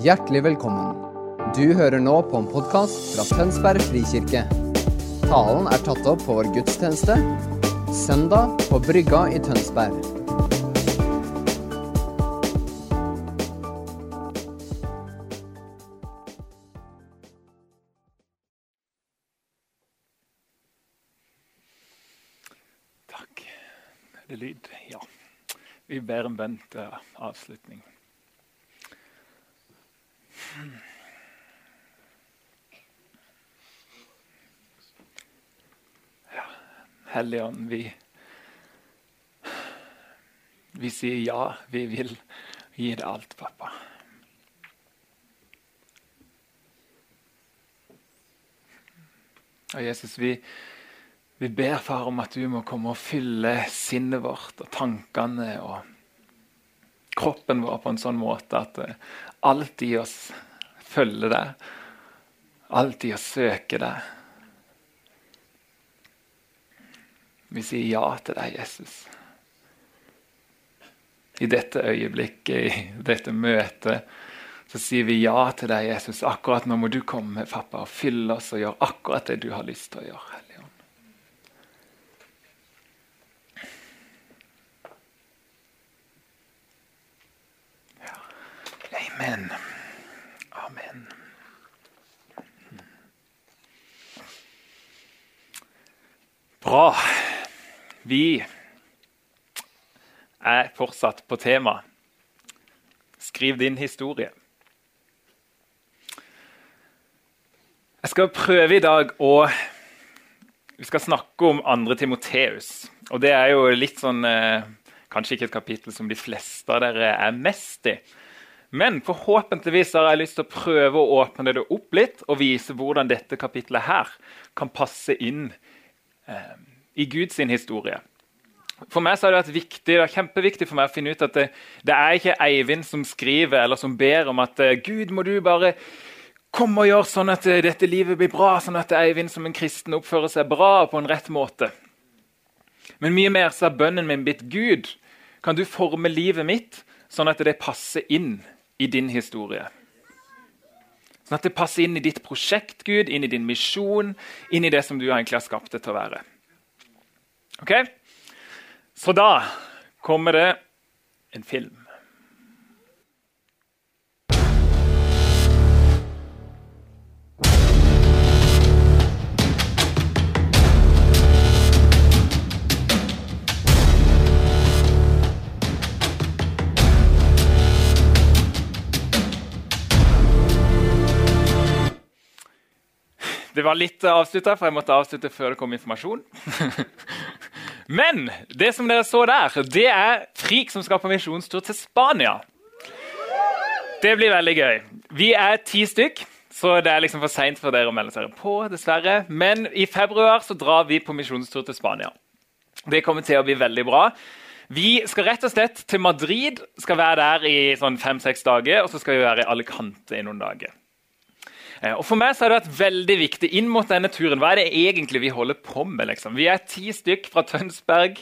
Hjertelig velkommen. Du hører nå på en podkast fra Tønsberg frikirke. Talen er tatt opp på vår gudstjeneste søndag på Brygga i Tønsberg. Takk. Er det lyd? Ja. Vi ber en bønn til avslutning. Ja, Hellige Ånd, vi, vi sier ja. Vi vil gi deg alt, pappa. Og Jesus, vi, vi ber far om at du må komme og fylle sinnet vårt og tankene og kroppen vår på en sånn måte at eh, alt i oss følger deg. alltid å søke deg. Vi sier ja til deg, Jesus. I dette øyeblikket, i dette møtet, så sier vi ja til deg, Jesus. Akkurat nå må du komme, pappa, og fylle oss og gjøre akkurat det du har lyst til å gjøre. Hellige Ånd. Amen. Amen. Bra. Vi er fortsatt på tema. Skriv din historie. Jeg skal prøve i dag å Vi skal snakke om andre Timoteus. Og det er jo litt sånn eh, Kanskje ikke et kapittel som de fleste av dere er mest i. Men forhåpentligvis har jeg lyst til å prøve å åpne det opp litt og vise hvordan dette kapitlet her kan passe inn eh, i Guds historie. For meg har det vært viktig, det er kjempeviktig for meg å finne ut at det, det er ikke Eivind som skriver eller som ber om at eh, Gud, må du bare komme og gjøre sånn at eh, dette livet blir bra, sånn at Eivind som en kristen oppfører seg bra på en rett måte. Men mye mer så er bønnen min blitt Gud, kan du forme livet mitt sånn at det passer inn i din historie. Sånn at det passer inn i ditt prosjekt, Gud, inn i din misjon, inn i det som du egentlig har skapt det til å være. Ok? Så da kommer det en film. Det var litt avslutta, for jeg måtte avslutte før det kom informasjon. Men det som dere så der, det er Frik som skal på misjonstur til Spania. Det blir veldig gøy. Vi er ti stykk, så det er liksom for seint for dere å melde dere på. dessverre. Men i februar så drar vi på misjonstur til Spania. Det kommer til å bli veldig bra. Vi skal rett og slett til Madrid, skal være der i sånn fem-seks dager. Og så skal vi være i Alicante i noen dager. Eh, Og For meg så har det vært veldig viktig inn mot denne turen. Hva er det egentlig vi holder på med? liksom? Vi er ti stykk fra Tønsberg.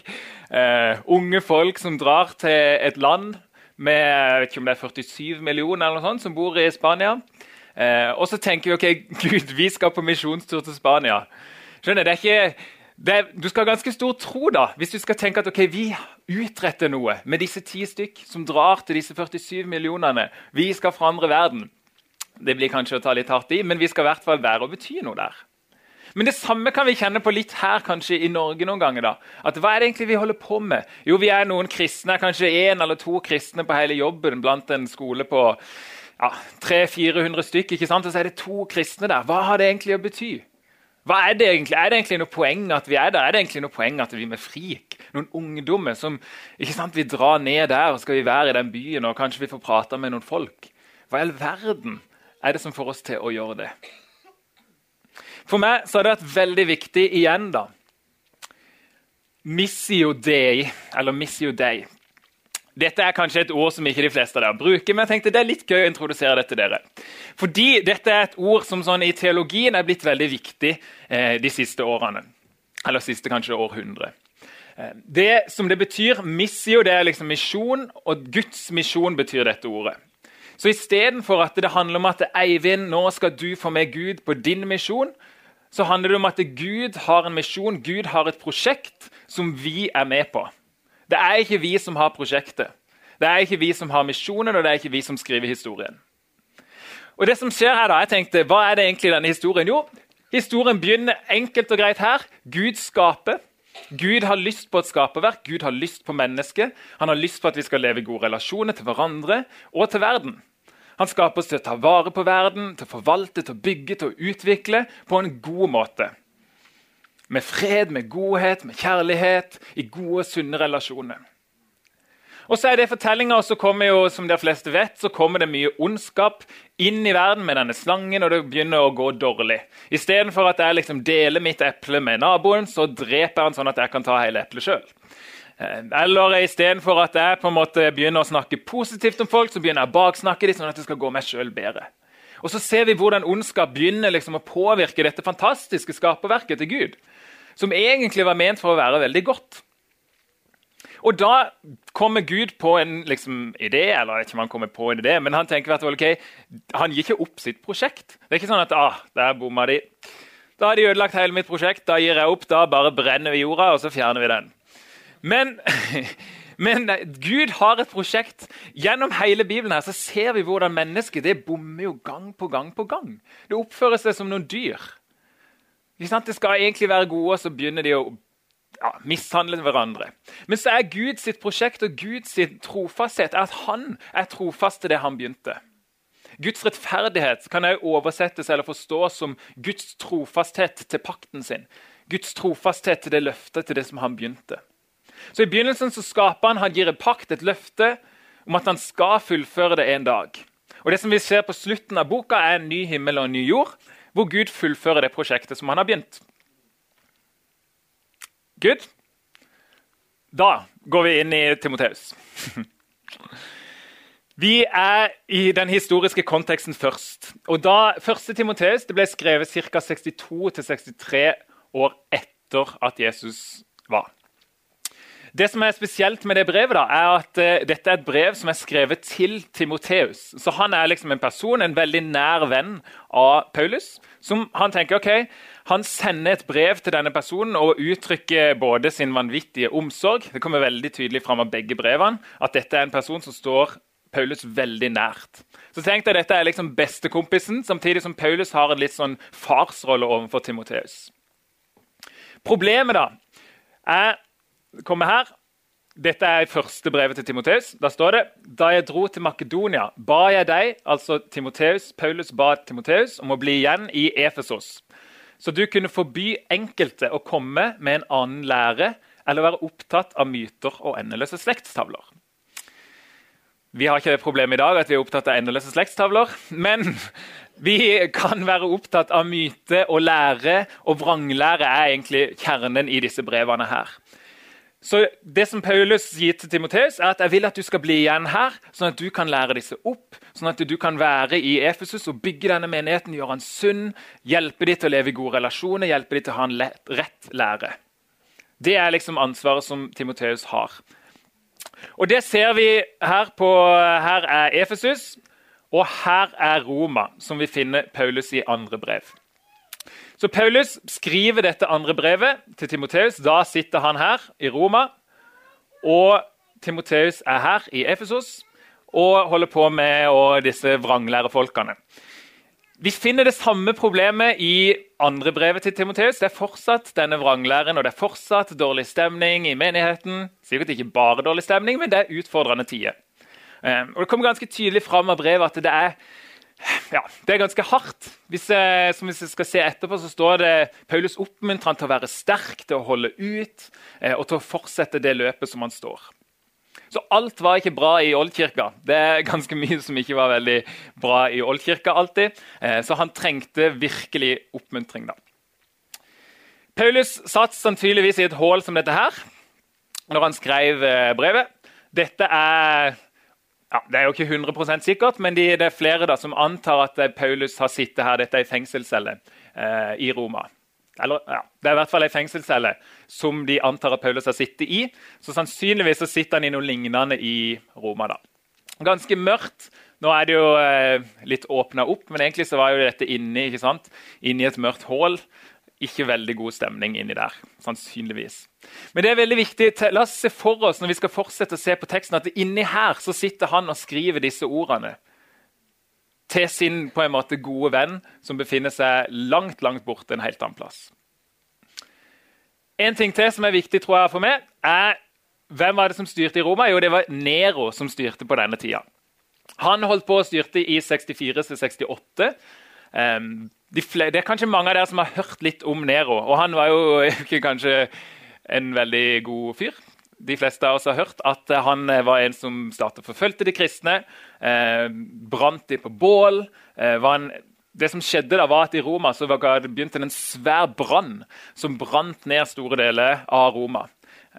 Uh, unge folk som drar til et land med jeg vet ikke om det er 47 millioner eller noe sånt, som bor i Spania. Uh, og så tenker vi ok, Gud, vi skal på misjonstur til Spania. Skjønner, det er ikke... Er, du skal ha ganske stor tro da, hvis du skal tenke at ok, vi utretter noe med disse ti stykk som drar til disse 47 millionene. Vi skal forandre verden. Det blir kanskje å ta litt hardt i, men vi skal i hvert fall være og bety noe der. Men det samme kan vi kjenne på litt her kanskje i Norge noen ganger. da. At Hva er det egentlig vi holder på med? Jo, vi er noen kristne, kanskje én eller to kristne på hele jobben blant en skole på ja, 300-400 stykker. ikke sant? Og så er det to kristne der. Hva har det egentlig å bety? Hva Er det egentlig? Er det egentlig noe poeng at vi er der? Er det egentlig noe poeng at vi er med frik, noen ungdommer som ikke sant, vi drar ned der og skal vi være i den byen og kanskje vi får prate med noen folk? Hva i all verden er det som får oss til å gjøre det? For meg så har det vært veldig viktig igjen, da. Missio dei, eller missio dei. Dette er kanskje et ord som ikke de fleste av dere bruker, men jeg tenkte det er litt gøy å introdusere det til dere. Fordi dette er et ord som sånn i teologien er blitt veldig viktig eh, de siste årene. Eller siste kanskje århundre. Eh, det som det betyr, missio, det er liksom misjon, og Guds misjon betyr dette ordet. Så istedenfor at det handler om at Eivind, nå skal du få med Gud på din misjon, så handler det om at Gud har en misjon, Gud har et prosjekt som vi er med på. Det er ikke vi som har prosjektet. Det er ikke vi som har misjonen, og det er ikke vi som skriver historien. Og det som skjer her da, jeg tenkte, Hva er det egentlig denne historien? Jo, historien begynner enkelt og greit her. Gud skaper. Gud har lyst på et skaperverk, Gud har lyst på mennesket. Han har lyst på at vi skal leve i gode relasjoner til hverandre og til verden. Han skaper oss til å ta vare på verden, til å forvalte, til å bygge, til å utvikle på en god måte. Med fred, med godhet, med kjærlighet, i gode, sunne relasjoner. Og så er det fortellinga, og så kommer jo, som de fleste vet, så kommer det mye ondskap inn i verden med denne slangen, og det begynner å gå dårlig. Istedenfor at jeg liksom deler mitt eple med naboen, så dreper jeg han sånn at jeg kan ta hele eplet sjøl. Eh, eller istedenfor at jeg på en måte begynner å snakke positivt om folk, så begynner jeg å baksnakke dem sånn at det skal gå meg sjøl bedre. Og så ser vi hvordan ondskap begynner liksom å påvirke dette fantastiske skaperverket til Gud. Som egentlig var ment for å være veldig godt. Og da kommer Gud på en liksom, idé, eller ikke om han kommer på en idé, men han tenker at okay, han gir ikke opp sitt prosjekt. Det er ikke sånn at ah, der bomma de. Da har de ødelagt hele mitt prosjekt, da gir jeg opp, da bare brenner vi jorda, og så fjerner vi den. Men, men, Gud har et prosjekt. Gjennom hele Bibelen her så ser vi hvordan mennesket det bommer jo gang på gang på gang. Det oppfører seg som noen dyr. Det skal egentlig være gode, og så begynner de å ja, mishandle hverandre. Men så er Guds prosjekt og Guds trofasthet at han er trofast til det han begynte. Guds rettferdighet kan også oversettes eller forstås som Guds trofasthet til pakten sin. Guds trofasthet til det løftet, til det som han begynte. Så I begynnelsen så skaper han, han gir en pakt, et løfte, om at han skal fullføre det en dag. Og Det som vi ser på slutten av boka, er en ny himmel og en ny jord, hvor Gud fullfører det prosjektet som han har begynt. Good? Da går vi inn i Timoteus. Vi er i den historiske konteksten først. Og da Første Timoteus ble skrevet ca. 62-63 år etter at Jesus var. Det som er spesielt med det brevet, da, er at uh, dette er et brev som er skrevet til Timoteus. Så han er liksom en person, en veldig nær venn av Paulus. Som han tenker ok, han sender et brev til denne personen og uttrykker både sin vanvittige omsorg Det kommer veldig tydelig fram av begge brevene at dette er en person som står Paulus veldig nært. Så tenk deg, Dette er liksom bestekompisen, samtidig som Paulus har en litt sånn farsrolle overfor Timoteus. Problemet da, er kommer her. Dette er første brevet til Timoteus. Da står det da jeg dro til Makedonia, ba jeg deg, altså Timoteus, Paulus ba Timoteus om å bli igjen i Efesos, så du kunne forby enkelte å komme med en annen lære eller være opptatt av myter og endeløse slektstavler. Vi har ikke det problemet i dag at vi er opptatt av endeløse slektstavler, men vi kan være opptatt av myte og lære, og vranglære er egentlig kjernen i disse brevene her. Så det som Paulus sier til Timoteus, er at jeg vil at du skal bli igjen her, sånn at du kan lære disse opp, sånn at du kan være i Efesus og bygge denne menigheten, gjøre han sunn, hjelpe dem til å leve i gode relasjoner, hjelpe dem til å ha en rett lære. Det er liksom ansvaret som Timoteus har. Og Det ser vi her på Her er Efesus, og her er Roma, som vi finner Paulus i andre brev. Så Paulus skriver dette andre brevet til Timoteus. Da sitter han her i Roma. Og Timoteus er her i Efesos og holder på med disse vranglærefolkene. Vi finner det samme problemet i andre brevet til Timoteus. Det er fortsatt denne vranglæren og det er fortsatt dårlig stemning i menigheten. Sikkert ikke bare dårlig stemning, men det er utfordrende tider. Eh, og Det kommer ganske tydelig fram av brevet at det er ja, det er ganske hardt. Hvis jeg, som hvis jeg skal se etterpå, så står det Paulus oppmuntrer han til å være sterk, til å holde ut eh, og til å fortsette det løpet som han står. Så alt var ikke bra i Oldkirka. Det er ganske mye som ikke var veldig bra i Oldkirka alltid. Eh, så han trengte virkelig oppmuntring. da. Paulus satt sannsynligvis i et hull som dette her når han skrev eh, brevet. Dette er ja, Det er jo ikke 100% sikkert, men det er flere da, som antar at eh, Paulus har sittet her. Dette er ei fengselscelle eh, i Roma. Eller, ja, Det er i hvert fall ei fengselscelle som de antar at Paulus har sittet i. Så sannsynligvis så sitter han i noe lignende i Roma. da. Ganske mørkt, Nå er det jo eh, litt åpna opp, men egentlig så var jo dette inni, ikke sant? inni et mørkt hull. Ikke veldig god stemning inni der, sannsynligvis. Men det er veldig viktig. La oss se for oss når vi skal fortsette å se på teksten, at inni her så sitter han og skriver disse ordene til sin på en måte gode venn som befinner seg langt langt borte en helt annen plass. En ting til som er viktig tror jeg for meg, er hvem var det som styrte i Roma? Jo, det var Nero som styrte på denne tida. Han holdt på å styrte i 64 68. De det er kanskje mange av dere som har hørt litt om Nero. Og han var jo ikke kanskje en veldig god fyr. De fleste av oss har hørt at han var en som startet forfølgte de kristne. Eh, brant de på bål. Eh, en, det som skjedde da var at I Roma så var det begynte en svær brann som brant ned store deler av Roma.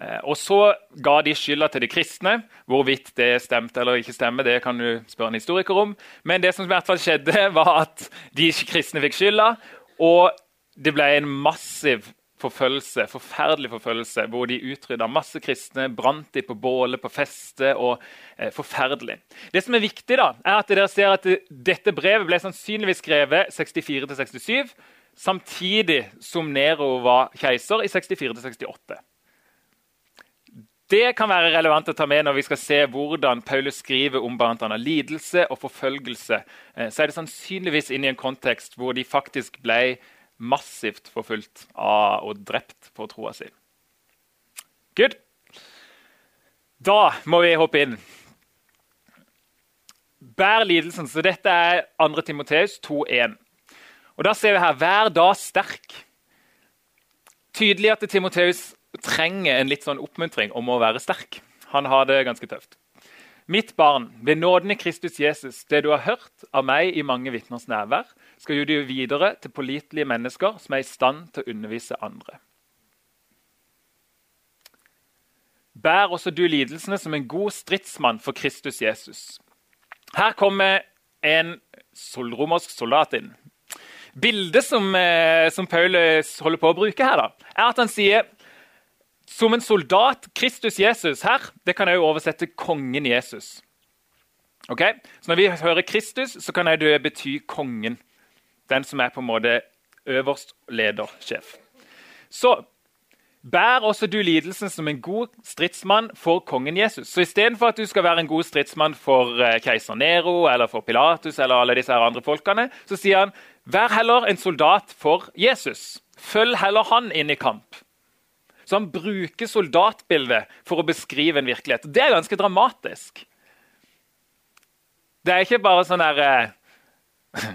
Eh, og Så ga de skylda til de kristne. Hvorvidt det stemte eller ikke stemte, det kan du spørre en historiker om. Men det som i hvert fall skjedde, var at de kristne fikk skylda. Og det ble en massiv forfølgelse, forferdelig forfølgelse, hvor de utrydda masse kristne, brant de på bålet, på festet. og eh, Forferdelig. Det som er viktig, da, er at dere ser at dette brevet ble sannsynligvis skrevet 64-67, samtidig som Nero var keiser i 64-68. Det kan være relevant å ta med når vi skal se hvordan Paulus skriver om bl.a. lidelse og forfølgelse. Eh, så er det sannsynligvis inn i en kontekst hvor de faktisk ble massivt forfulgt av og drept for troa si. Good. Da må vi hoppe inn. Bær lidelsen. Så dette er 2. Timoteus 2,1. Og Da ser vi her 'vær da sterk'. Tydelig at Timoteus trenger en litt sånn oppmuntring om å være sterk. Han har det ganske tøft. Mitt barn, ved nåden i Kristus Jesus, det du har hørt av meg i mange vitners nærvær, skal du gi videre til pålitelige mennesker som er i stand til å undervise andre. Bær også du lidelsene som en god stridsmann for Kristus Jesus. Her kommer en solromersk soldat inn. Bildet som, eh, som Paulus holder på å bruke her, da, er at han sier som en soldat. Kristus Jesus her, det kan jeg jo oversette kongen Jesus. Ok? Så Når vi hører Kristus, så kan det bety kongen. Den som er på en måte øverst ledersjef. Så bær også du lidelsen som en god stridsmann for kongen Jesus. Så istedenfor at du skal være en god stridsmann for eh, keiser Nero eller for Pilatus, eller alle disse her andre folkene, så sier han vær heller en soldat for Jesus. Følg heller han inn i kamp. Så han bruker soldatbildet for å beskrive en virkelighet. Det er ganske dramatisk. Det er ikke bare sånn der uh,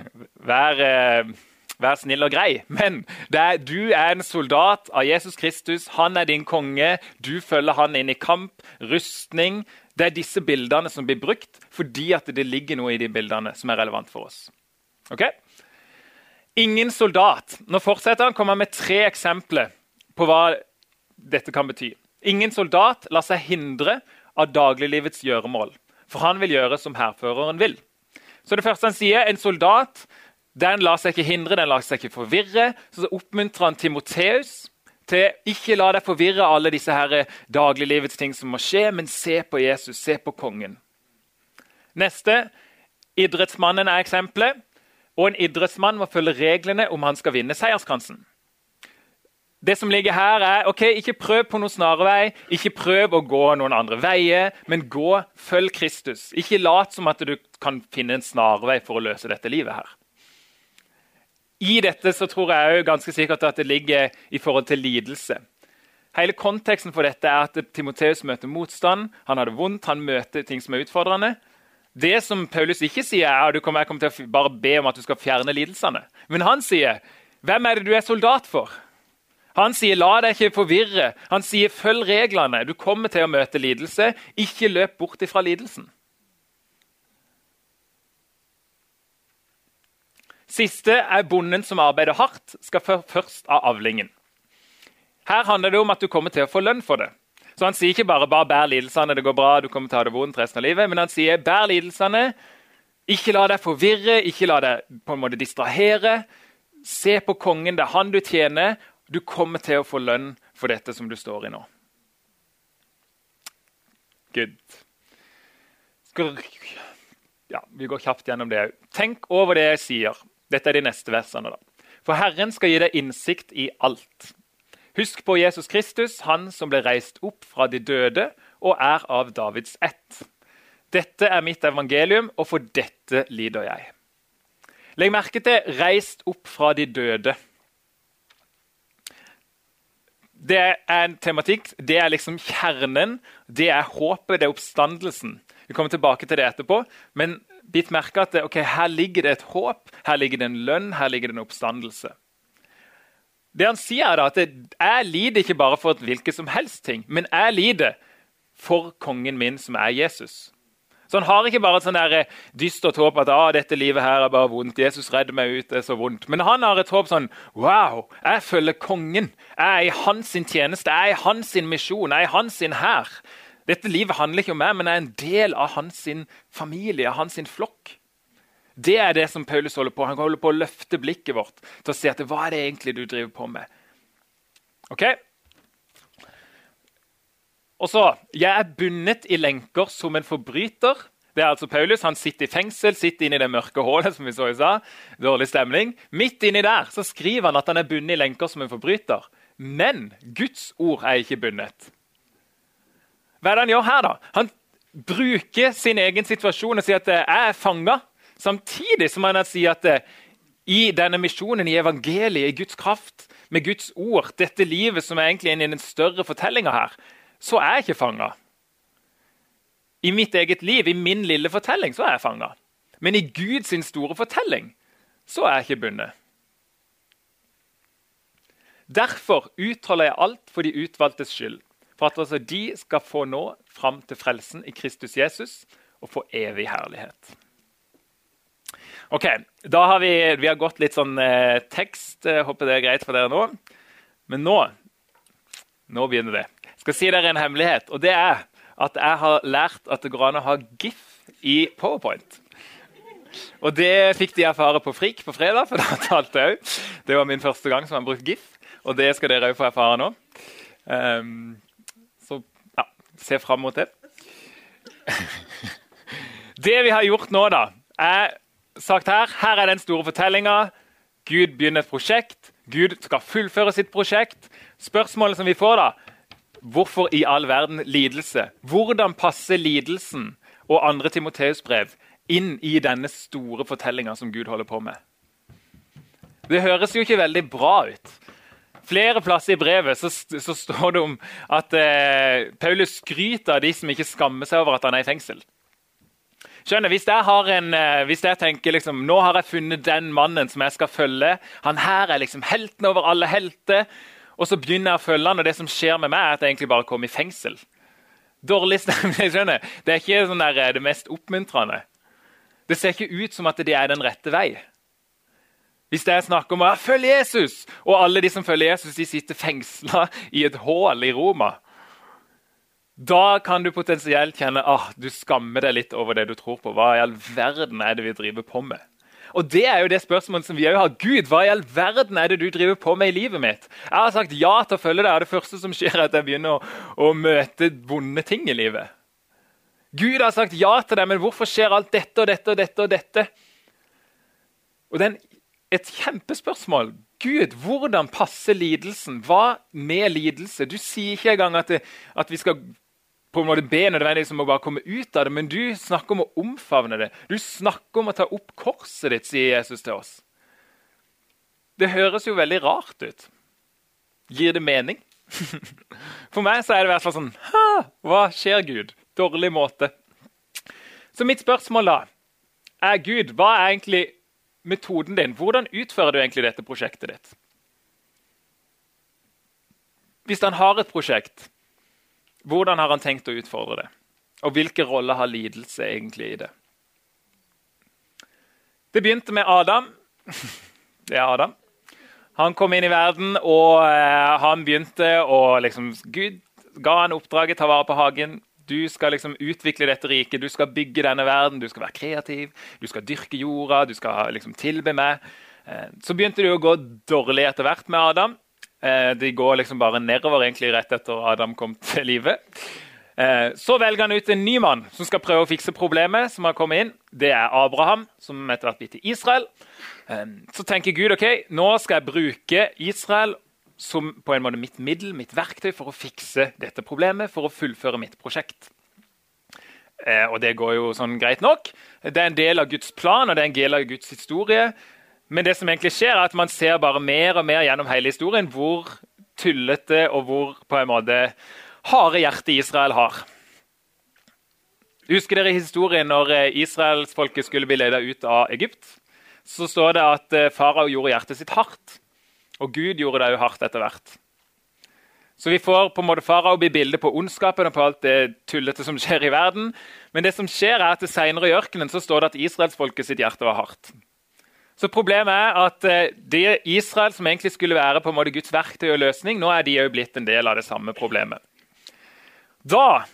vær, uh, vær, snill og grei. Men er, du er en soldat av Jesus Kristus. Han er din konge. Du følger han inn i kamp, rustning. Det er disse bildene som blir brukt fordi at det ligger noe i de bildene som er relevant for oss. Ok? Ingen soldat. Nå fortsetter han kommer med tre eksempler på hva dette kan bety. Ingen soldat lar seg hindre av dagliglivets gjøremål, for han vil gjøre som hærføreren vil. Så det første han sier, En soldat den lar seg ikke hindre, den lar seg ikke forvirre. Så, oppmuntrer han Timoteus til ikke la deg forvirre alle disse her dagliglivets ting som må skje, men se på Jesus, se på kongen. Neste idrettsmannen er eksempelet. Og en idrettsmann må følge reglene om han skal vinne seierskransen. Det som ligger her er, ok, Ikke prøv på noen snarvei, ikke prøv å gå noen andre veier, men gå, følg Kristus. Ikke lat som at du kan finne en snarvei for å løse dette livet her. I dette så tror jeg jo ganske sikkert at det ligger i forhold til lidelse. Hele konteksten for dette er at Timoteus møter motstand. Han har det vondt, han møter ting som er utfordrende. Det som Paulus ikke sier, er at du kommer, kommer til å bare be om at du skal fjerne lidelsene. Men han sier, 'Hvem er det du er soldat for?' Han sier 'la deg ikke forvirre'. Han sier 'følg reglene'. Du kommer til å møte lidelse. Ikke løp bort ifra lidelsen. Siste er bonden som arbeider hardt, skal først av avlingen. Her handler det om at du kommer til å få lønn for det. Så Han sier ikke bare 'bare bær lidelsene, det går bra, du kommer til å ha det vondt resten av livet', men han sier 'bær lidelsene', ikke la deg forvirre, ikke la deg på en måte distrahere. Se på kongen, det er han du tjener, du kommer til å få lønn for dette som du står i nå. Good. ja, Vi går kjapt gjennom det òg. Tenk over det jeg sier. Dette er de neste versene. da. For Herren skal gi deg innsikt i alt. Husk på Jesus Kristus, han som ble reist opp fra de døde og er av Davids ett. Dette er mitt evangelium, og for dette lider jeg. Legg merke til 'reist opp fra de døde'. Det er en tematikk, det er liksom kjernen. Det er håpet, det er oppstandelsen. Vi kommer tilbake til det etterpå. Men bitt merke at det, okay, her ligger det et håp, her ligger det en lønn, her ligger det en oppstandelse. Det han sier er da at Jeg lider ikke bare for et hvilket som helst ting, men jeg lider for kongen min, som er Jesus. Så han har ikke bare et sånn dystert håp at ah, dette livet her er bare vondt. Jesus redder meg ut, det er så vondt. Men han har et håp sånn Wow, jeg følger kongen. Jeg er i hans tjeneste. Jeg er i hans misjon. Jeg er i hans hær. Dette livet handler ikke om meg, men jeg er en del av hans familie, av hans flokk. Det er det som Paulus holder på Han holder på å løfte blikket vårt til å se at hva er det egentlig du driver på med. Ok? Og så, Jeg er bundet i lenker som en forbryter. Det er altså Paulus. Han sitter i fengsel, sitter inne i det mørke hullet. som vi så i sa. Dårlig stemning. Midt inni der så skriver han at han er bundet i lenker som en forbryter. Men Guds ord er ikke bundet. Hva er det han gjør her, da? Han bruker sin egen situasjon og sier at 'jeg er fanga', samtidig som han sier at i denne misjonen, i evangeliet, i Guds kraft, med Guds ord, dette livet som er egentlig inne i den større fortellinga her, så er jeg ikke fanga. I mitt eget liv, i min lille fortelling, så er jeg fanga. Men i Guds store fortelling så er jeg ikke bundet. Derfor utholder jeg alt for de utvalgtes skyld, for at altså de skal få nå fram til frelsen i Kristus Jesus og få evig herlighet. Ok, da har vi, vi har gått litt sånn eh, tekst. Jeg håper det er greit for dere nå. Men nå, nå begynner det skal si dere en hemmelighet, og det er at jeg har lært at det går an å ha GIF i Powerpoint. Og det fikk de erfare på FRIK på fredag, for da talte jeg òg. Det var min første gang som har brukt GIF, og det skal dere òg få erfare nå. Um, så ja, se fram mot det. Det vi har gjort nå, da, er sagt her Her er den store fortellinga. Gud begynner et prosjekt. Gud skal fullføre sitt prosjekt. Spørsmålet som vi får, da, Hvorfor i all verden lidelse? Hvordan passer lidelsen og andre Timoteus-brev inn i denne store fortellinga som Gud holder på med? Det høres jo ikke veldig bra ut. Flere plasser i brevet så, så står det om at eh, Paulus skryter av de som ikke skammer seg over at han er i fengsel. Skjønner, Hvis jeg, en, eh, hvis jeg tenker liksom, nå har jeg funnet den mannen som jeg skal følge Han her er liksom helten over alle helter. Og så begynner jeg å følge han, og det som skjer med meg, er at jeg egentlig bare kommer i fengsel. Dårlig stemning, skjønner Det er ikke sånn der, eh, det mest oppmuntrende. Det ser ikke ut som at det er den rette vei. Hvis det er snakk om å følge Jesus, og alle de som følger Jesus, de sitter fengsla i et hull i Roma, da kan du potensielt kjenne at ah, du skammer deg litt over det du tror på. Hva i all verden er det vi driver på med? Og det er jo det spørsmålet som vi også har. Gud, hva i all verden er det du driver på med i livet mitt? Jeg har sagt ja til å følge deg, og det første som skjer, er at jeg begynner å, å møte vonde ting i livet. Gud har sagt ja til deg, men hvorfor skjer alt dette og dette og dette? Og dette? Og det er et kjempespørsmål. Gud, hvordan passer lidelsen? Hva med lidelse? Du sier ikke engang at, det, at vi skal på en måte be nødvendigvis om å bare komme ut av det, men du snakker om å omfavne det. Du snakker om å ta opp korset ditt, sier Jesus til oss. Det høres jo veldig rart ut. Gir det mening? For meg så er det i hvert fall sånn Hva skjer, Gud? Dårlig måte. Så mitt spørsmål da er Gud, hva er egentlig metoden din? Hvordan utfører du egentlig dette prosjektet ditt? Hvis han har et prosjekt, hvordan har han tenkt å utfordre det? Og hvilken rolle har lidelse egentlig i det? Det begynte med Adam. Det er Adam. Han kom inn i verden, og eh, han begynte å liksom, Gud ga han oppdraget ta vare på hagen. Du skal liksom utvikle dette riket, du skal bygge denne verden, du skal være kreativ. Du skal dyrke jorda, du skal liksom tilbe meg. Eh, så begynte det å gå dårlig etter hvert med Adam. Eh, de går liksom bare nedover egentlig rett etter Adam kom til live. Eh, så velger han ut en ny mann som skal prøve å fikse problemet. som har kommet inn. Det er Abraham, som etter hvert blir til Israel. Eh, så tenker Gud ok, nå skal jeg bruke Israel som på en måte mitt middel, mitt verktøy, for å fikse dette problemet, for å fullføre mitt prosjekt. Og det går jo sånn greit nok. Det er en del av Guds plan og det er en del av Guds historie. Men det som egentlig skjer er at man ser bare mer og mer gjennom hele historien hvor tullete og hvor på en måte harde hjertet Israel har. Husker dere historien når eh, israelsfolket skulle bli ledet ut av Egypt? Så står det at eh, farao gjorde hjertet sitt hardt, og Gud gjorde det òg hardt etter hvert. Så vi får på en måte farao bli bildet på ondskapen og på alt det tullete som skjer i verden. Men det som skjer er at senere i ørkenen så står det at israelsfolket sitt hjerte var hardt. Så Problemet er at eh, det Israel som egentlig skulle være på en måte Guds verktøy og løsning, nå er de òg blitt en del av det samme problemet. Da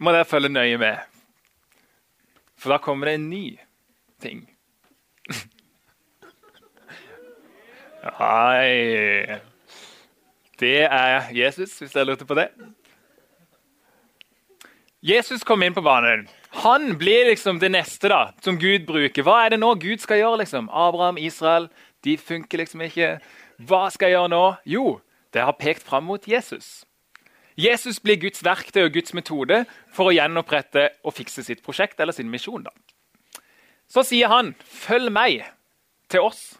må dere følge nøye med, for da kommer det en ny ting. Hei Det er Jesus, hvis dere lurte på det. Jesus kom inn på banen. Han blir liksom det neste da, som Gud bruker. Hva er det nå Gud skal gjøre? liksom? Abraham, Israel, de funker liksom ikke. Hva skal jeg gjøre nå? Jo, det har pekt fram mot Jesus. Jesus blir Guds verktøy og Guds metode for å gjenopprette og fikse sitt prosjekt eller sin misjon. da. Så sier han, 'Følg meg til oss'.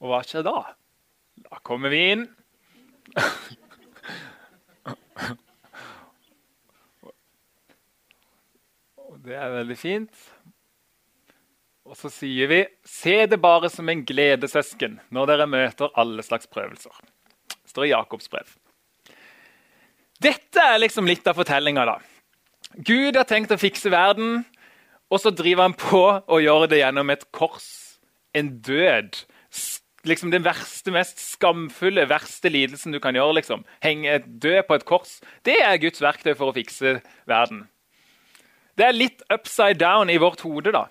Og hva skjer da? Da kommer vi inn. Det er veldig fint. Og så sier vi Se det bare som en gledessøsken når dere møter alle slags prøvelser. Det står i Jakobs brev. Dette er liksom litt av fortellinga. Gud har tenkt å fikse verden, og så driver han på og gjør det gjennom et kors. En død. Liksom Den verste, mest skamfulle, verste lidelsen du kan gjøre. liksom. Henge død på et kors. Det er Guds verktøy for å fikse verden. Det er litt upside down i vårt hode. da.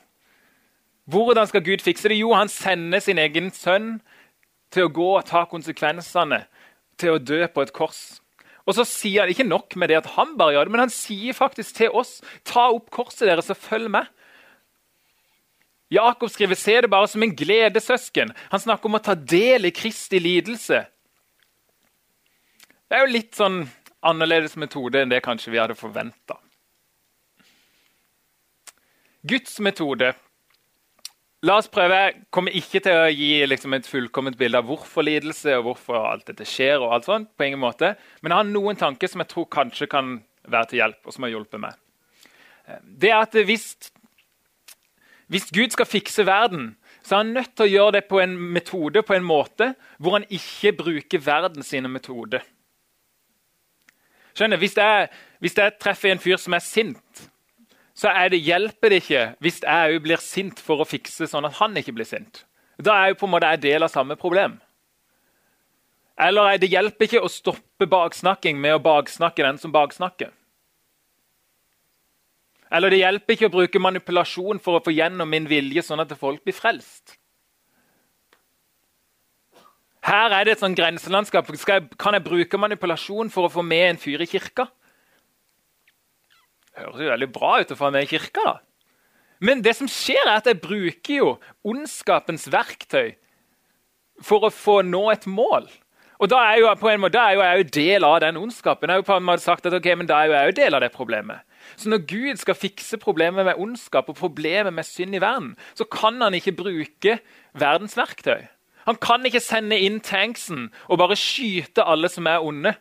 Hvordan skal Gud fikse det? Jo, han sender sin egen sønn til å gå og ta konsekvensene, til å dø på et kors. Og så sier han ikke nok med det at han bare gjør det, men han sier faktisk til oss ta opp korset deres og følg med. Jakob skriver se det bare som en gledessøsken. Han snakker om å ta del i Kristi lidelse. Det er jo litt sånn annerledes metode enn det kanskje vi hadde forventa. Guds metode La oss prøve. Kommer ikke til å gi liksom, et fullkomment bilde av hvorfor lidelse og hvorfor alt dette skjer. og alt sånt, på ingen måte. Men jeg har noen tanker som jeg tror kanskje kan være til hjelp. og som har hjulpet meg. Det er at hvis, hvis Gud skal fikse verden, så er han nødt til å gjøre det på en metode på en måte hvor han ikke bruker verden sine metoder. Skjønner, hvis jeg, hvis jeg treffer en fyr som er sint så det, hjelper det ikke hvis jeg òg blir sint for å fikse sånn at han ikke blir sint. Da er jeg på en måte en del av samme problem. Eller det hjelper ikke å stoppe baksnakking med å baksnakke den som baksnakker. Eller det hjelper ikke å bruke manipulasjon for å få gjennom min vilje, sånn at folk blir frelst. Her er det et sånn grenselandskap. Jeg, kan jeg bruke manipulasjon for å få med en fyr i kirka? Høres jo veldig bra ut å få med i kirka. da. Men det som skjer er at jeg bruker jo ondskapens verktøy for å få nå et mål. Og Da er jo på en måte, er jeg jo del av den ondskapen. Jeg har jo på en måte sagt at ok, men da er jo jeg jo del av det problemet. Så når Gud skal fikse problemet med ondskap og problemet med synd i verden, så kan han ikke bruke verdens verktøy. Han kan ikke sende inn tanksen og bare skyte alle som er onde.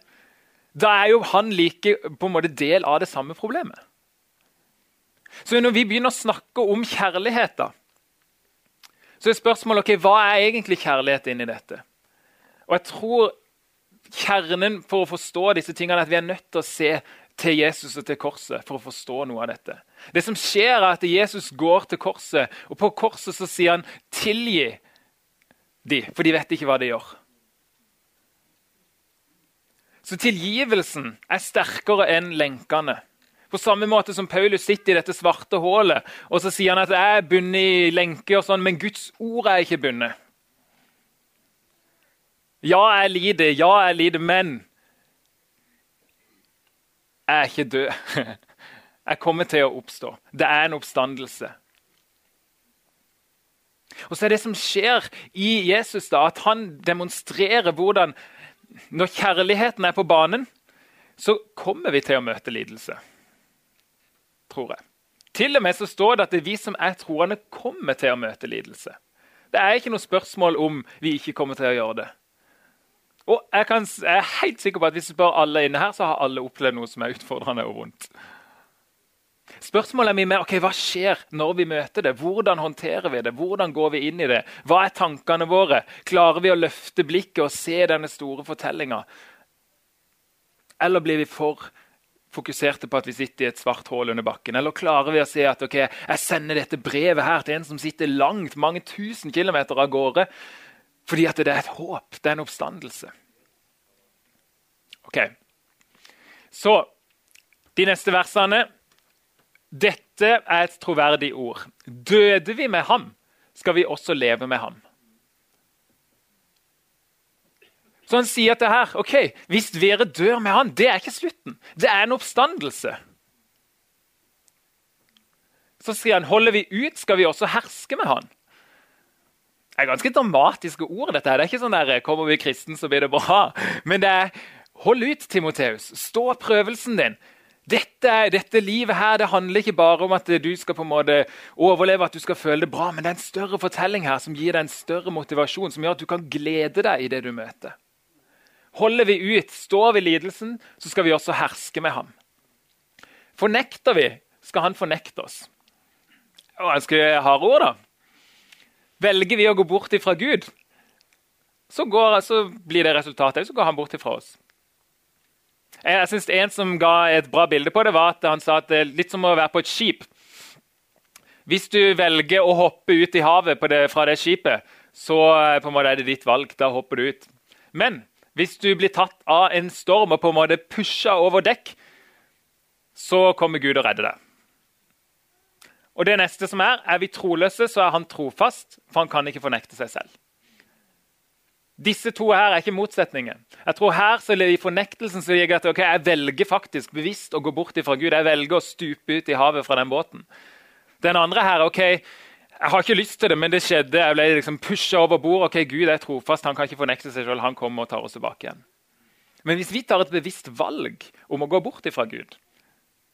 Da er jo han like på en måte del av det samme problemet. Så når vi begynner å snakke om kjærlighet, da, så er spørsmålet ok, hva er egentlig kjærlighet inni dette. Og jeg tror kjernen for å forstå disse tingene er at vi er nødt til å se til Jesus og til korset for å forstå noe av dette. Det som skjer er at Jesus går til korset, og på korset så sier han 'tilgi de', for de vet ikke hva de gjør. Så tilgivelsen er sterkere enn lenkene. På samme måte som Paulus sitter i dette svarte hullet og så sier han at jeg er bundet i lenker, og sånn, men Guds ord er ikke bundet. Ja, jeg lider, ja, jeg lider, men Jeg er ikke død. Jeg kommer til å oppstå. Det er en oppstandelse. Og så er det som skjer i Jesus, da, at han demonstrerer hvordan Når kjærligheten er på banen, så kommer vi til å møte lidelse. Tror jeg. Til og med så står det at det er vi som er troende, kommer til å møte lidelse. Det er ikke noe spørsmål om vi ikke kommer til å gjøre det. Og jeg, kan, jeg er helt sikker på at Hvis vi spør alle inne her, så har alle opplevd noe som er utfordrende og vondt. Spørsmålet er mye mer ok, hva skjer når vi møter det. Hvordan håndterer vi det? Hvordan går vi inn i det? Hva er tankene våre? Klarer vi å løfte blikket og se denne store fortellinga? Eller blir vi for fokuserte på at vi sitter i et svart hull under bakken? Eller klarer vi å se at ok, jeg sender dette brevet her til en som sitter langt, mange tusen kilometer av gårde, fordi at det er et håp, det er en oppstandelse? Ok, Så de neste versene dette er et troverdig ord. Døde vi med ham, skal vi også leve med ham. Så han sier til her, ok, Hvis dere dør med han, det er ikke slutten. Det er en oppstandelse. Så sier han, holder vi ut, skal vi også herske med han. Det er ganske dramatiske ord. dette her. Det er ikke sånn der, kommer vi kristen, så blir det bra. Men det er hold ut, Timoteus. Stå prøvelsen din. Dette, dette, livet her, det handler ikke bare om at du skal på en måte overleve, at du skal føle det bra, men det er en større fortelling her som gir deg en større motivasjon, som gjør at du kan glede deg i det du møter. Holder vi ut, står vi lidelsen, så skal vi også herske med ham. Fornekter vi, skal han fornekte oss. Og jeg harde ord, da. Velger vi å gå bort ifra Gud, så, går, så blir det resultatet. Så går han bort ifra oss. Jeg synes En som ga et bra bilde på det, var at han sa at det er litt som å være på et skip. Hvis du velger å hoppe ut i havet det, fra det skipet, så eh, på en måte er det ditt valg. Da hopper du ut. Men hvis du blir tatt av en storm og på en måte pusha over dekk, så kommer Gud og redder deg. Og det neste som Er er vi troløse, så er han trofast, for han kan ikke fornekte seg selv. Disse to her er ikke motsetninger. Jeg tror her så I fornektelsen så ligger at okay, jeg velger faktisk bevisst å gå bort fra Gud. Jeg velger å stupe ut i havet fra den båten. Den andre her ok, jeg har ikke lyst til det, men det skjedde. Jeg ble liksom pusha over bord. ok, Gud er trofast, han kan ikke fornekte seg selv. Han kommer og tar oss tilbake igjen. Men hvis vi tar et bevisst valg om å gå bort fra Gud,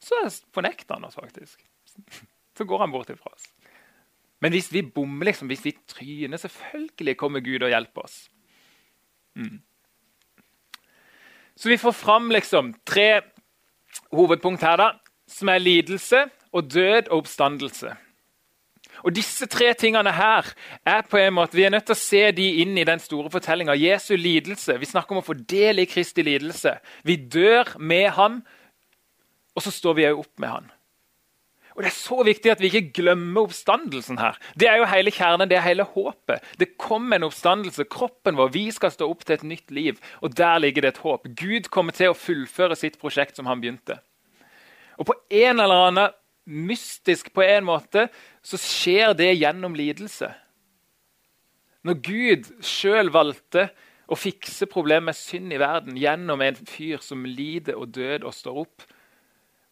så fornekter han oss faktisk. Så går han bort ifra oss. Men hvis vi bommer, liksom, hvis vi tryner, selvfølgelig kommer Gud og hjelper oss. Mm. Så vi får fram liksom tre hovedpunkt her, da, som er lidelse og død og oppstandelse. Og Disse tre tingene her er på en måte, vi er nødt til å se de inn i den store fortellinga. Jesu lidelse. Vi snakker om å få del i Kristi lidelse. Vi dør med ham, og så står vi òg opp med ham. Og Det er så viktig at vi ikke glemmer oppstandelsen her. Det er jo hele kjernen, det er hele håpet. Det kommer en oppstandelse. Kroppen vår, vi skal stå opp til et nytt liv. Og der ligger det et håp. Gud kommer til å fullføre sitt prosjekt som han begynte. Og på en eller annen mystisk på en måte så skjer det gjennom lidelse. Når Gud sjøl valgte å fikse problemet med synd i verden gjennom en fyr som lider og død og står opp,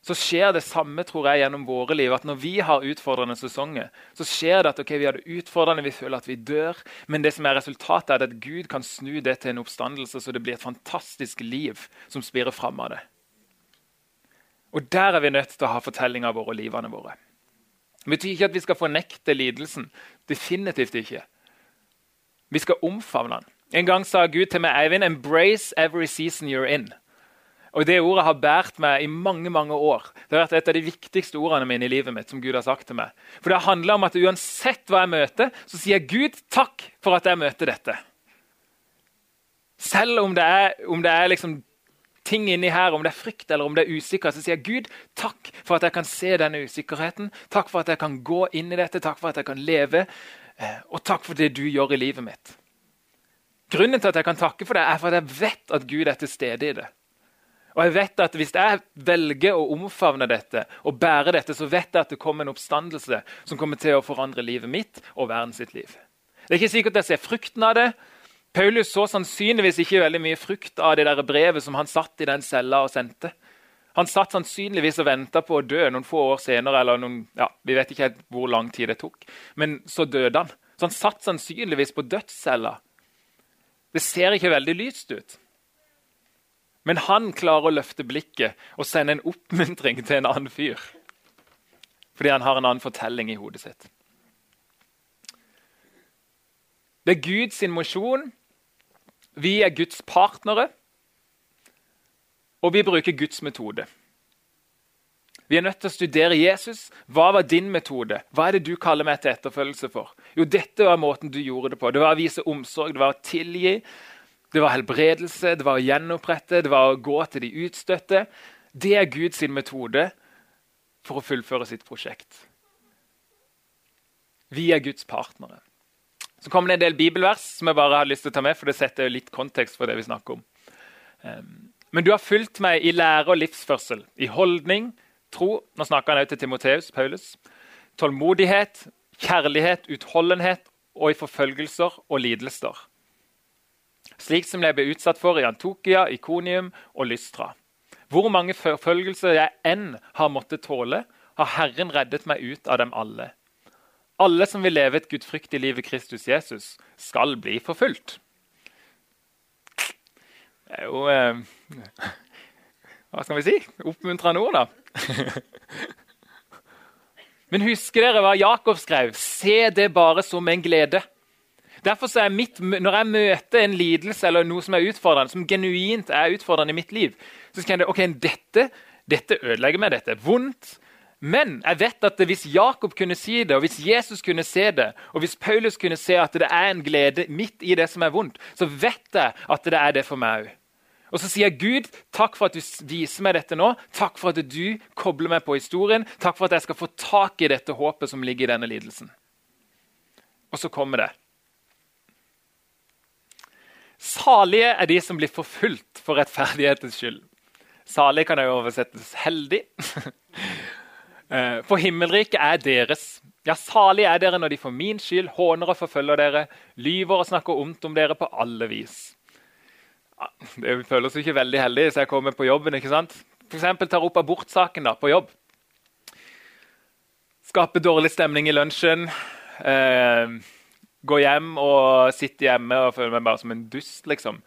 så skjer det samme tror jeg, gjennom våre liv. at Når vi har utfordrende sesonger, så skjer det at okay, vi har det utfordrende, vi føler at vi dør. Men det som er resultatet er at Gud kan snu det til en oppstandelse, så det blir et fantastisk liv som spirer fram av det. Og Der er vi nødt til å ha fortellinga vår og livene våre. Det betyr ikke at vi skal fornekte lidelsen. Definitivt ikke. Vi skal omfavne den. En gang sa Gud til meg, Eivind, 'embrace every season you're in'. Og Det ordet har båret meg i mange mange år. Det har vært et av de viktigste ordene mine i livet mitt. som Gud har sagt til meg. For det handler om at Uansett hva jeg møter, så sier jeg Gud takk for at jeg møter dette. Selv om det er, om det er liksom ting inni her, om det er frykt eller om det er usikker, så sier jeg Gud takk for at jeg kan se denne usikkerheten. Takk for at jeg kan gå inn i dette, takk for at jeg kan leve, eh, og takk for det du gjør i livet mitt. Grunnen til at jeg kan takke for det, er for at jeg vet at Gud er til stede i det. Og jeg vet at Hvis jeg velger å omfavne dette og bære dette, så vet jeg at det kommer en oppstandelse som kommer til å forandre livet mitt og verden sitt liv. Det er ikke sikkert jeg ser frukten av det. Paulus så sannsynligvis ikke veldig mye frukt av det der brevet som han satt i den cella og sendte. Han satt sannsynligvis og venta på å dø noen få år senere. eller noen, ja, Vi vet ikke helt hvor lang tid det tok. Men så døde han. Så han satt sannsynligvis på dødscella. Det ser ikke veldig lyst ut. Men han klarer å løfte blikket og sende en oppmuntring til en annen fyr. Fordi han har en annen fortelling i hodet sitt. Det er Guds mosjon. Vi er Guds partnere. Og vi bruker Guds metode. Vi er nødt til å studere Jesus. Hva var din metode? Hva er det du kaller meg til etterfølgelse for? Jo, dette var måten du gjorde det på. Det var å vise omsorg, det var å tilgi, det var helbredelse, det var å gjenopprette, det var å gå til de utstøtte. Det er Guds metode for å fullføre sitt prosjekt. Vi er Guds partnere. Så kommer det en del bibelvers som jeg bare har lyst til å ta med, for det setter litt kontekst for det vi snakker om. Um, men du har fulgt meg i lære og livsførsel, i holdning, tro Nå snakker han også til Timoteus, Paulus. Tålmodighet, kjærlighet, utholdenhet og i forfølgelser og lidelser. Slik som jeg ble utsatt for i Antokia, Ikonium og Lystra. Hvor mange forfølgelser jeg enn har måttet tåle, har Herren reddet meg ut av dem alle. Alle som vil leve et gudfryktig liv i Kristus Jesus, skal bli forfulgt. Det er jo eh, Hva skal vi si? Oppmuntrende ord, da. Men husker dere hva Jakob skrev? Se det bare som en glede. Derfor er mitt, Når jeg møter en lidelse eller noe som er utfordrende, som genuint er utfordrende i mitt liv, så kjenner jeg ok, dette, dette ødelegger meg, dette er vondt. Men jeg vet at hvis Jakob kunne si det, og hvis Jesus kunne se det, og hvis Paulus kunne se at det er en glede midt i det som er vondt, så vet jeg at det er det for meg òg. Og så sier jeg, Gud, takk for at du viser meg dette nå. Takk for at du kobler meg på historien. Takk for at jeg skal få tak i dette håpet som ligger i denne lidelsen. Og så kommer det. Salige er de som blir forfulgt for rettferdighetens skyld. Salig kan jo oversettes heldig. Eh, for himmelriket er deres. Ja, salig er dere når de for min skyld håner og forfølger dere, lyver og snakker ondt om dere på alle vis. Det føles jo ikke veldig heldig hvis jeg kommer på jobben. ikke sant? F.eks. tar opp abortsaken da, på jobb. Skaper dårlig stemning i lunsjen. Eh, går hjem og sitte hjemme og føle meg bare som en dust, liksom.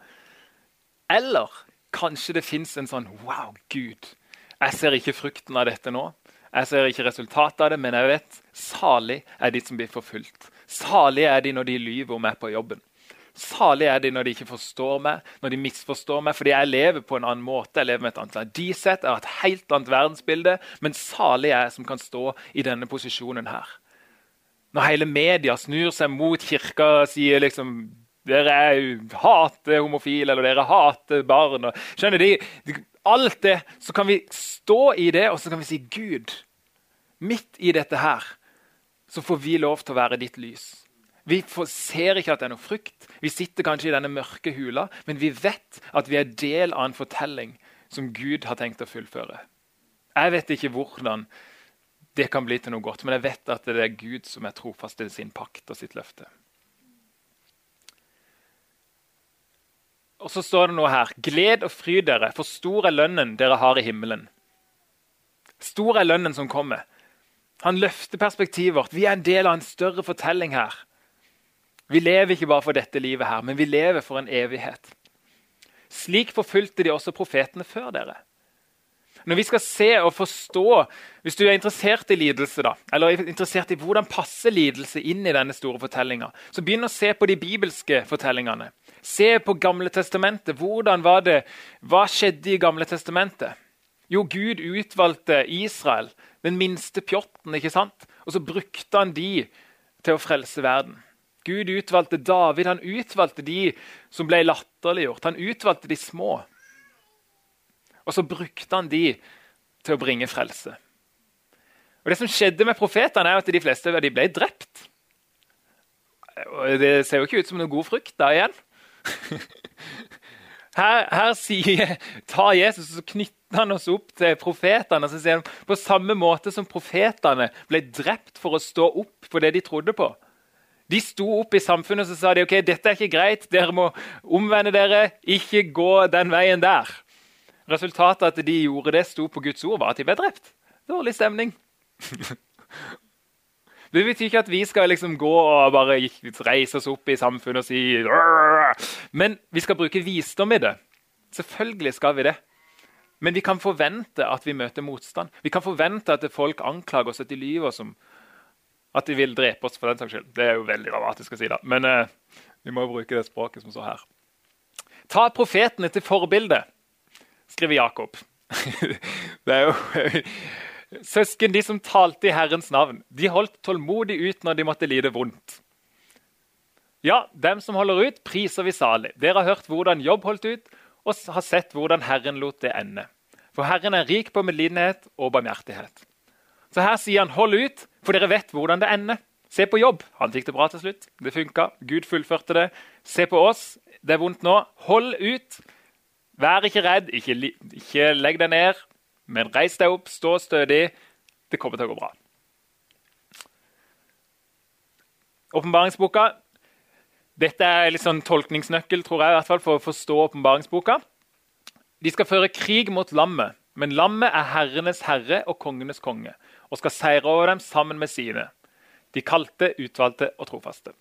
Eller kanskje det fins en sånn Wow, Gud, jeg ser ikke frukten av dette nå. Jeg ser ikke resultatet av det, men jeg vet salig er de som blir forfulgt. Salig er de når de lyver om meg på jobben. Salig er de når de ikke forstår meg, når de misforstår meg. Fordi jeg lever på en annen måte. Jeg lever med et annet verdisett, jeg har et helt annet verdensbilde. Men salig er jeg som kan stå i denne posisjonen her. Når hele media snur seg mot kirka og sier liksom dere er, hater homofile, eller dere hater barn. Og, skjønner de, Alt det. Så kan vi stå i det, og så kan vi si Gud, midt i dette her, så får vi lov til å være ditt lys. Vi ser ikke at det er noe frykt. Vi sitter kanskje i denne mørke hula, men vi vet at vi er del av en fortelling som Gud har tenkt å fullføre. Jeg vet ikke hvordan det kan bli til noe godt, men jeg vet at det er Gud som er trofast til sin pakt og sitt løfte. Og så står det noe her. Gled og fryd dere, for stor er lønnen dere har i himmelen. Stor er lønnen som kommer. Han løfter perspektivet vårt. Vi er en del av en større fortelling her. Vi lever ikke bare for dette livet, her, men vi lever for en evighet. Slik forfulgte de også profetene før dere. Når vi skal se og forstå, Hvis du er interessert i lidelse, da, eller er interessert i hvordan passer lidelse inn i denne store fortellinga, så begynn å se på de bibelske fortellingene. Se på Gamle testamentet. Hvordan var det, Hva skjedde i Gamle testamentet? Jo, Gud utvalgte Israel, den minste pjotten, ikke sant? og så brukte han de til å frelse verden. Gud utvalgte David, han utvalgte de som ble latterliggjort. Han utvalgte de små. Og så brukte han de til å bringe frelse. Og Det som skjedde med profetene, er at de fleste de ble drept. Og Det ser jo ikke ut som noe god frukt da igjen. Her, her sier, tar Jesus og knytter han oss opp til profetene. og så sier han, På samme måte som profetene ble drept for å stå opp for det de trodde på, de sto opp i samfunnet og så sa de, ok, dette er ikke greit, dere må omvende dere, ikke gå den veien der. Resultatet at de gjorde det, sto på Guds ord, var at de ble drept. Dårlig stemning. Det betyr ikke at vi skal liksom gå og bare reise oss opp i samfunnet og si Men vi skal bruke visdom i det. Selvfølgelig skal vi det. Men vi kan forvente at vi møter motstand. Vi kan forvente at folk anklager oss, at de lyver oss om at de vil drepe oss. for den saks skyld. Det er jo veldig dramatisk å si, da. Men eh, vi må bruke det språket som står her. Ta profetene til forbilde, skriver Jakob. det er jo Søsken, de som talte i Herrens navn, de holdt tålmodig ut når de måtte lide vondt. Ja, dem som holder ut, priser vi salig. Dere har hørt hvordan Jobb holdt ut, og har sett hvordan Herren lot det ende. For Herren er rik på medlidenhet og barmhjertighet. Så her sier han 'hold ut', for dere vet hvordan det ender. Se på Jobb. Han fikk det bra til slutt. Det funka. Gud fullførte det. Se på oss. Det er vondt nå. Hold ut. Vær ikke redd. Ikke, ikke legg deg ned. Men reis deg opp, stå stødig. Det kommer til å gå bra. Åpenbaringsboka. Dette er litt sånn tolkningsnøkkel tror jeg, i hvert fall, for å forstå åpenbaringsboka. De skal føre krig mot lammet, men lammet er herrenes herre og kongenes konge og skal seire over dem sammen med sine. De kalte, utvalgte og trofaste.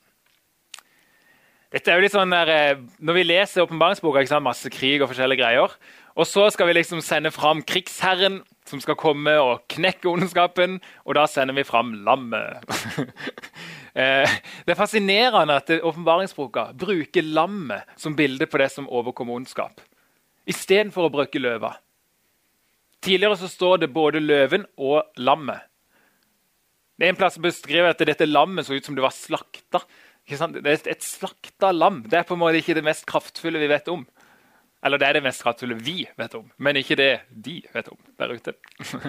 Dette er jo litt sånn der, eh, Når vi leser åpenbaringsboka, masse krig og forskjellige greier, og så skal vi liksom sende fram krigsherren som skal komme og knekke ondskapen. Og da sender vi fram lammet. Eh, det er fascinerende at åpenbaringsboka bruker lammet som bilde på det som overkommer ondskap, istedenfor å bruke løva. Tidligere så står det både løven og lammet. Det er en plass beskriver at dette lammet så ut som det var slakta. Det er et slakta lam. Det er på en måte ikke det mest kraftfulle vi vet om. Eller det er det mest kraftfulle vi vet om, men ikke det de vet om der ute.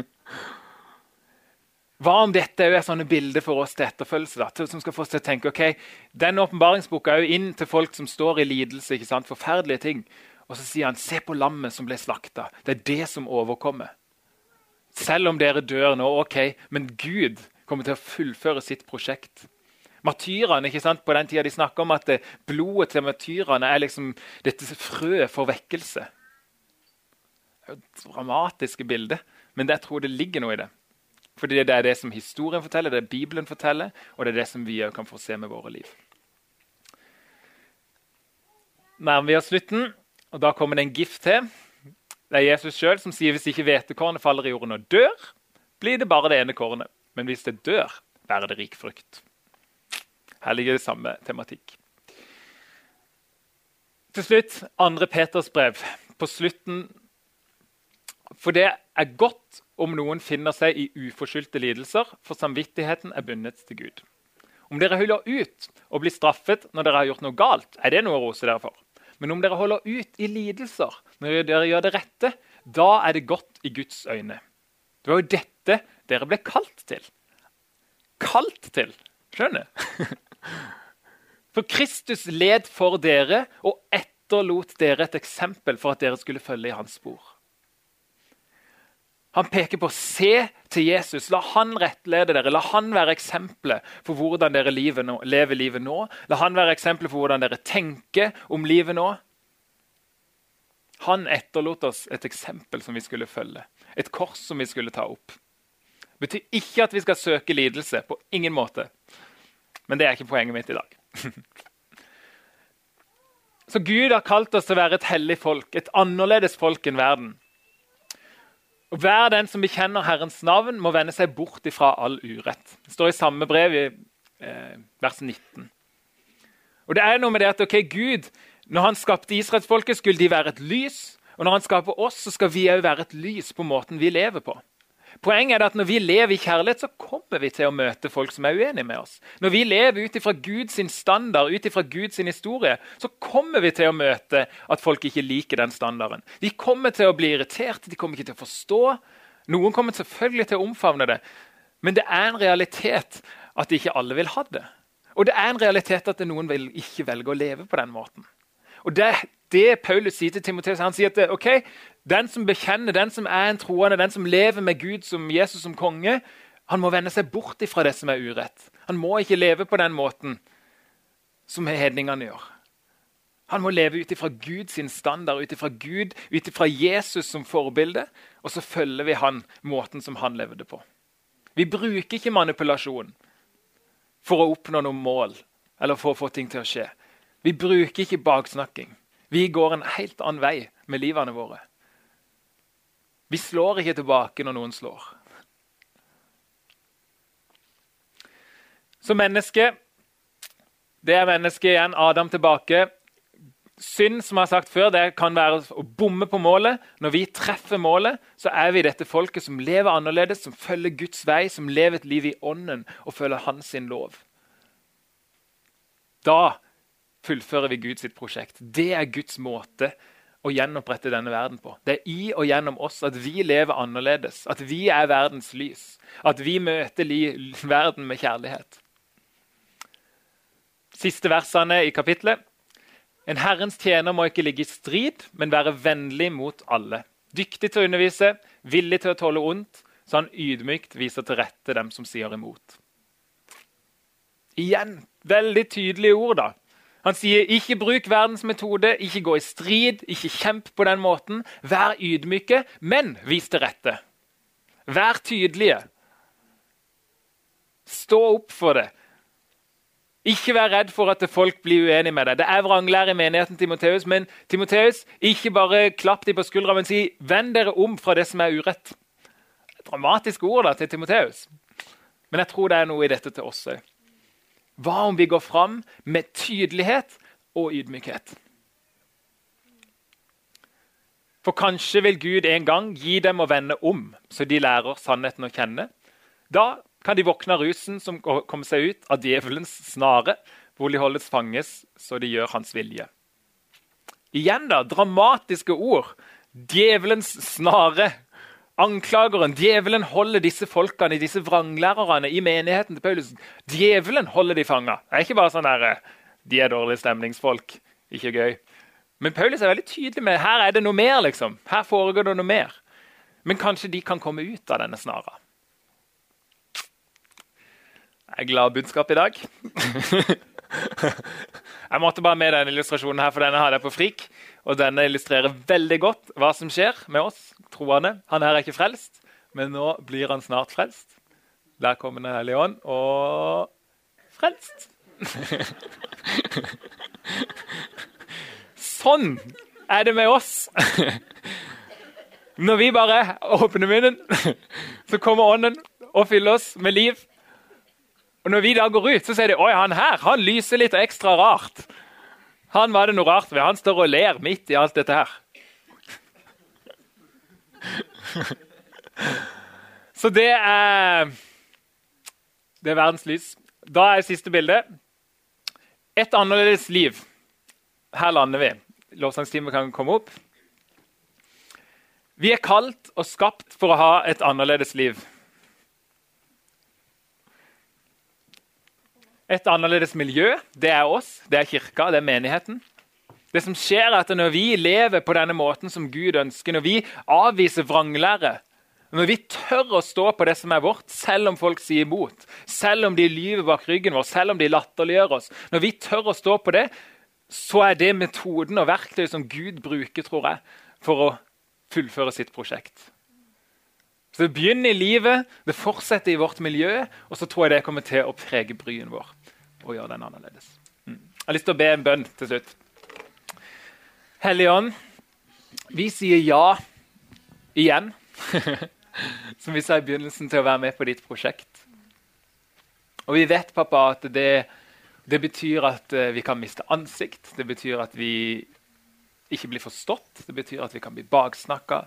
Hva om dette er sånne bilder for oss til etterfølgelse? Da, som skal få oss til å tenke, ok, Denne åpenbaringsboka er jo inn til folk som står i lidelse. ikke sant? Forferdelige ting. Og så sier han, se på lammet som ble slakta. Det er det som overkommer. Selv om dere dør nå, ok, men Gud kommer til å fullføre sitt prosjekt. Martyrene ikke sant? på den tida de snakker om at det, blodet til martyrene er liksom dette frøet for vekkelse. Det er jo dramatiske bilder, men jeg tror det ligger noe i det. Fordi det er det som historien forteller, det er Bibelen forteller, og det er det som vi òg kan få se med våre liv. Nærmer vi oss slutten, og da kommer det en gift til. Det er Jesus sjøl som sier hvis ikke hvetekornet faller i jorden og dør, blir det bare det ene kornet. Men hvis det dør, bærer det rik frukt. Her ligger det samme tematikk. Til slutt, andre Peters brev. På slutten For det er godt om noen finner seg i uforskyldte lidelser, for samvittigheten er bundet til Gud. Om dere holder ut og blir straffet når dere har gjort noe galt, er det noe å rose dere for. Men om dere holder ut i lidelser når dere gjør det rette, da er det godt i Guds øyne. Det var jo dette dere ble kalt til. Kalt til! Skjønner? For Kristus led for dere og etterlot dere et eksempel for at dere skulle følge i hans spor. Han peker på se til Jesus. La han rettlede dere. La han være eksempelet for hvordan dere lever livet nå. La han være eksempelet for hvordan dere tenker om livet nå. Han etterlot oss et eksempel som vi skulle følge. Et kors som vi skulle ta opp. Det betyr ikke at vi skal søke lidelse. På ingen måte. Men det er ikke poenget mitt i dag. Så Gud har kalt oss til å være et hellig folk, et annerledes folk enn verden. Og Hver den som bekjenner Herrens navn, må vende seg bort ifra all urett. Det står i samme brev, i eh, vers 19. Og det er noe med det at ok, Gud, når han skapte israelsfolket, skulle de være et lys. Og når han skaper oss, så skal vi òg være et lys på måten vi lever på. Poenget er at Når vi lever i kjærlighet, så kommer vi til å møte folk som er uenige med oss. Når vi lever ut ifra Guds standard, ut ifra Guds historie, så kommer vi til å møte at folk ikke liker den standarden. De kommer til å bli irritert, de kommer ikke til å forstå. Noen kommer selvfølgelig til å omfavne det. Men det er en realitet at ikke alle vil ha det. Og det er en realitet at noen vil ikke velge å leve på den måten. Og Det det Paulus sier til Timoteus. Han sier at ok, den som bekjenner, den som er en troende, den som lever med Gud som Jesus som konge, han må vende seg bort ifra det som er urett. Han må ikke leve på den måten som hedningene gjør. Han må leve ut ifra Guds standard, ut ifra Gud, ut ifra Jesus som forbilde. Og så følger vi han måten som han levde på. Vi bruker ikke manipulasjon for å oppnå noen mål eller for å få ting til å skje. Vi bruker ikke baksnakking. Vi går en helt annen vei med livene våre. Vi slår ikke tilbake når noen slår. Så menneske Det er mennesket igjen. Adam tilbake. Synd som jeg har sagt før, det kan være å bomme på målet. Når vi treffer målet, så er vi dette folket som lever annerledes, som følger Guds vei, som lever et liv i ånden og følger hans sin lov. Da fullfører vi Guds prosjekt. Det er Guds måte å gjenopprette denne verden på. Det er i og gjennom oss at vi lever annerledes, at vi er verdens lys. At vi møter verden med kjærlighet. Siste versene i kapitlet. En Herrens tjener må ikke ligge i strid, men være vennlig mot alle. Dyktig til å undervise, villig til å tåle ondt, så han ydmykt viser til rette dem som sier imot. Igjen veldig tydelige ord. da. Han sier ikke bruk verdens metode, ikke gå i strid, ikke kjemp på den måten. Vær ydmyke, men vis til rette. Vær tydelige. Stå opp for det. Ikke vær redd for at folk blir uenige med deg. Det er vranglære i menigheten, Timoteus, men Timoteus, ikke bare klapp dem på skuldra, men si 'vend dere om fra det som er urett'. Dramatiske ord da, til Timoteus. Men jeg tror det er noe i dette til oss òg. Hva om vi går fram med tydelighet og ydmykhet? For kanskje vil Gud en gang gi dem å vende om, så de lærer sannheten å kjenne. Da kan de våkne av rusen som kommer seg ut av djevelens snare, hvor de holdes fanges så de gjør hans vilje. Igjen da, dramatiske ord. Djevelens snare. Anklageren, djevelen holder disse folkene, disse vranglærerne i menigheten til Paulus. Djevelen holder de fanga. Det er ikke bare sånn der, de er dårlige stemningsfolk. Ikke gøy. Men Paulus er veldig tydelig med her er det noe mer. liksom. Her foregår det noe mer. Men kanskje de kan komme ut av denne snara. Jeg er glad budskap i dag. jeg måtte bare med denne illustrasjonen, her, for denne hadde jeg på frik. Og denne illustrerer veldig godt hva som skjer med oss troende. Han her er ikke frelst, men nå blir han snart frelst. Der kommer Den hellige ånd og frelst. sånn er det med oss. Når vi bare åpner munnen, så kommer Ånden og fyller oss med liv og Når vi da går ut, så sier de oi, han her han lyser litt ekstra rart. Han var det noe rart ved. Han står og ler midt i alt dette her. Så det er Det er verdens lys. Da er siste bilde. Et annerledes liv. Her lander vi. Lovsangstimen kan komme opp. Vi er kalt og skapt for å ha et annerledes liv. Et annerledes miljø. Det er oss, det er kirka, det er menigheten. Det som skjer er at Når vi lever på denne måten som Gud ønsker, når vi avviser vranglære, når vi tør å stå på det som er vårt, selv om folk sier imot, selv om de lyver bak ryggen vår, selv om de latterliggjør oss Når vi tør å stå på det, så er det metoden og verktøyet som Gud bruker tror jeg, for å fullføre sitt prosjekt. Så Det begynner i livet, det fortsetter i vårt miljø, og så tror jeg det kommer til å prege bryen vår. Og gjøre den annerledes. Mm. Jeg har lyst til å be en bønn til slutt. Hellige Ånd, vi sier ja igjen, som vi sa i begynnelsen, til å være med på ditt prosjekt. Og vi vet, pappa, at det, det betyr at uh, vi kan miste ansikt. Det betyr at vi ikke blir forstått. Det betyr at vi kan bli baksnakka.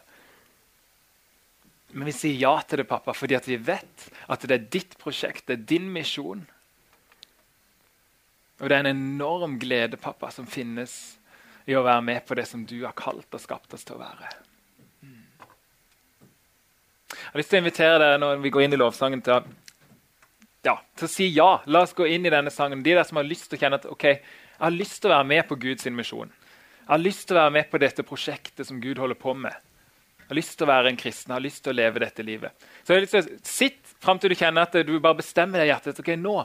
Men vi sier ja til det, pappa, fordi vi vet at det er ditt prosjekt, det er din misjon. Og det er en enorm glede pappa, som finnes i å være med på det som du har kalt og skapt oss til å være. Jeg har lyst til å invitere dere når vi går inn i lovsangen, til ja, til å si ja. La oss gå inn i denne sangen. De der som har lyst til å kjenne at ok, jeg har lyst til å være med på Guds misjon. Jeg har lyst til å være med på dette prosjektet som Gud holder på med. Jeg har lyst til å være en kristen, jeg har lyst til å leve dette livet. Så jeg har lyst til å Sitt fram til du kjenner at du bare bestemmer deg i hjertet. ok, nå,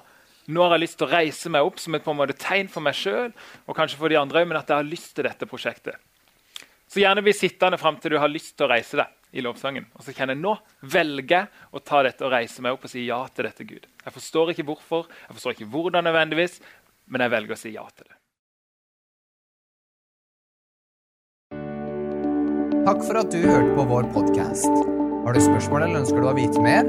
Nå har jeg lyst til å reise meg opp som et på en måte tegn for meg sjøl og kanskje for de andre, men at jeg har lyst til dette prosjektet. Så gjerne bli sittende fram til du har lyst til å reise deg i lovsangen. Og så kjenner jeg nå velger å ta dette og reise meg opp og si ja til dette, Gud. Jeg forstår ikke hvorfor, jeg forstår ikke hvordan nødvendigvis, men jeg velger å si ja til det. Takk for at du hørte på vår podkast. Har du spørsmål eller ønsker du å vite mer?